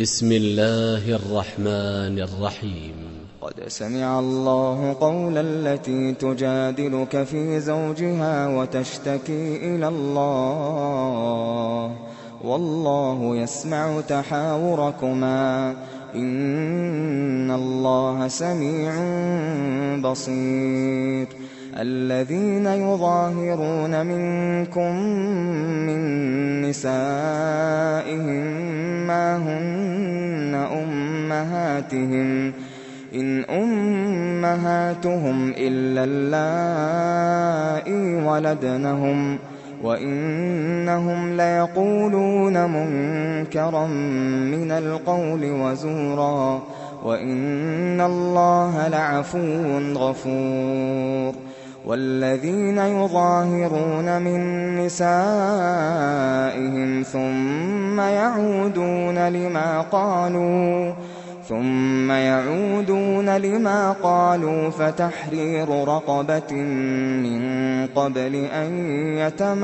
بسم الله الرحمن الرحيم. قد سمع الله قول التي تجادلك في زوجها وتشتكي إلى الله. والله يسمع تحاوركما. إن الله سميع بصير الذين يظاهرون منكم من نسائهم ما هن أمهاتهم إن أمهاتهم إلا اللائي ولدنهم وإنهم ليقولون منكرا من القول وزورا وإن الله لعفو غفور والذين يظاهرون من نسائهم ثم يعودون لما قالوا ثم يعودون لما قالوا فتحرير رقبة من قبل أن يتماسا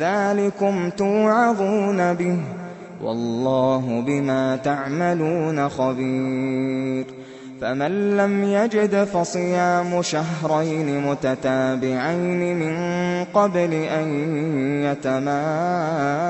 ذلكم توعظون به والله بما تعملون خبير فمن لم يجد فصيام شهرين متتابعين من قبل أن يتماسا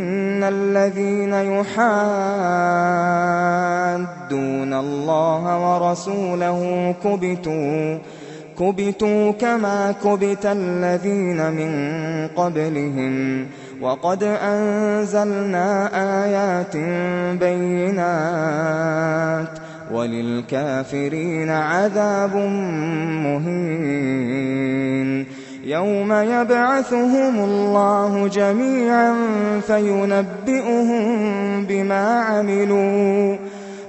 إن الذين يحادون الله ورسوله كبتوا كبتوا كما كبت الذين من قبلهم. وقد أنزلنا آيات بينات وللكافرين عذاب مهين. يوم يبعثهم الله جميعا فينبئهم بما عملوا.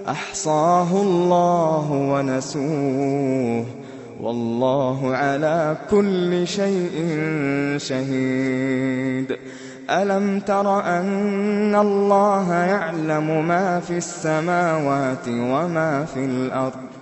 أحصاه الله ونسوه. والله على كل شيء شهيد. ألم تر أن الله يعلم ما في السماوات وما في الأرض؟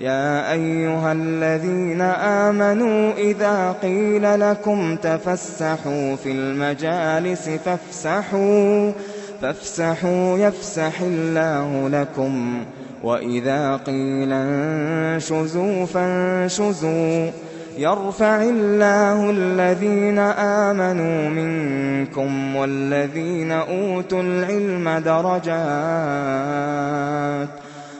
يا أيها الذين آمنوا إذا قيل لكم تفسحوا في المجالس فافسحوا فافسحوا يفسح الله لكم. وإذا قيل انشزوا فانشزوا. يرفع الله الذين آمنوا منكم والذين أوتوا العلم درجات.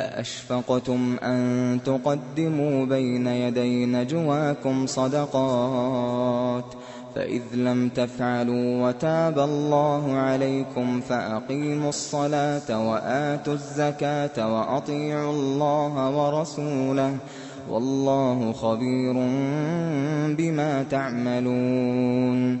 أأشفقتم أن تقدموا بين يدي نجواكم صدقات فإذ لم تفعلوا وتاب الله عليكم فأقيموا الصلاة وآتوا الزكاة وأطيعوا الله ورسوله والله خبير بما تعملون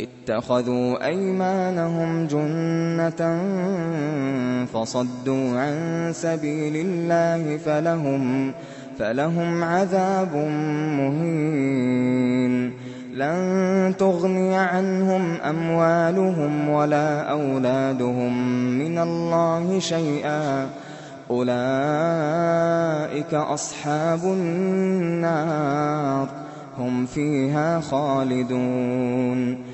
اتخذوا أيمانهم جنة فصدوا عن سبيل الله فلهم فلهم عذاب مهين. لن تغني عنهم أموالهم ولا أولادهم من الله شيئا. أولئك أصحاب النار هم فيها خالدون.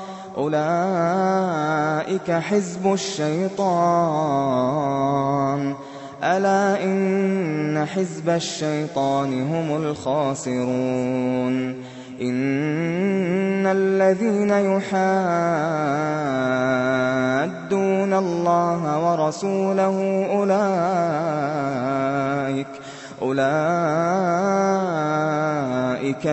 أولئك حزب الشيطان. ألا إن حزب الشيطان هم الخاسرون. إن الذين يحادون الله ورسوله أولئك أولئك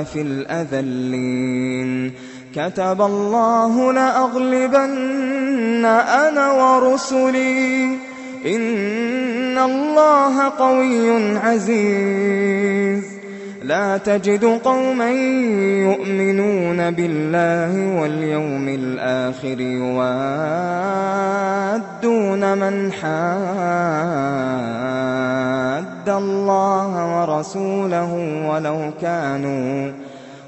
في الأذلين. كتب الله لأغلبن أنا ورسلي. إن الله قوي عزيز. لا تجد قوما يؤمنون بالله واليوم الآخر يوادون من حاد الله ورسوله ولو كانوا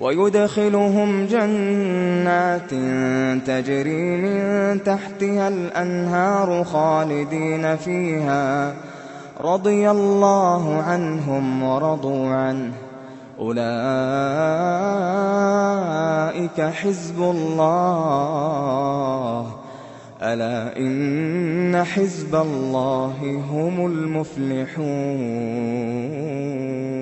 ويدخلهم جنات تجري من تحتها الأنهار خالدين فيها. رضي الله عنهم ورضوا عنه. أولئك حزب الله. ألا إن حزب الله هم المفلحون.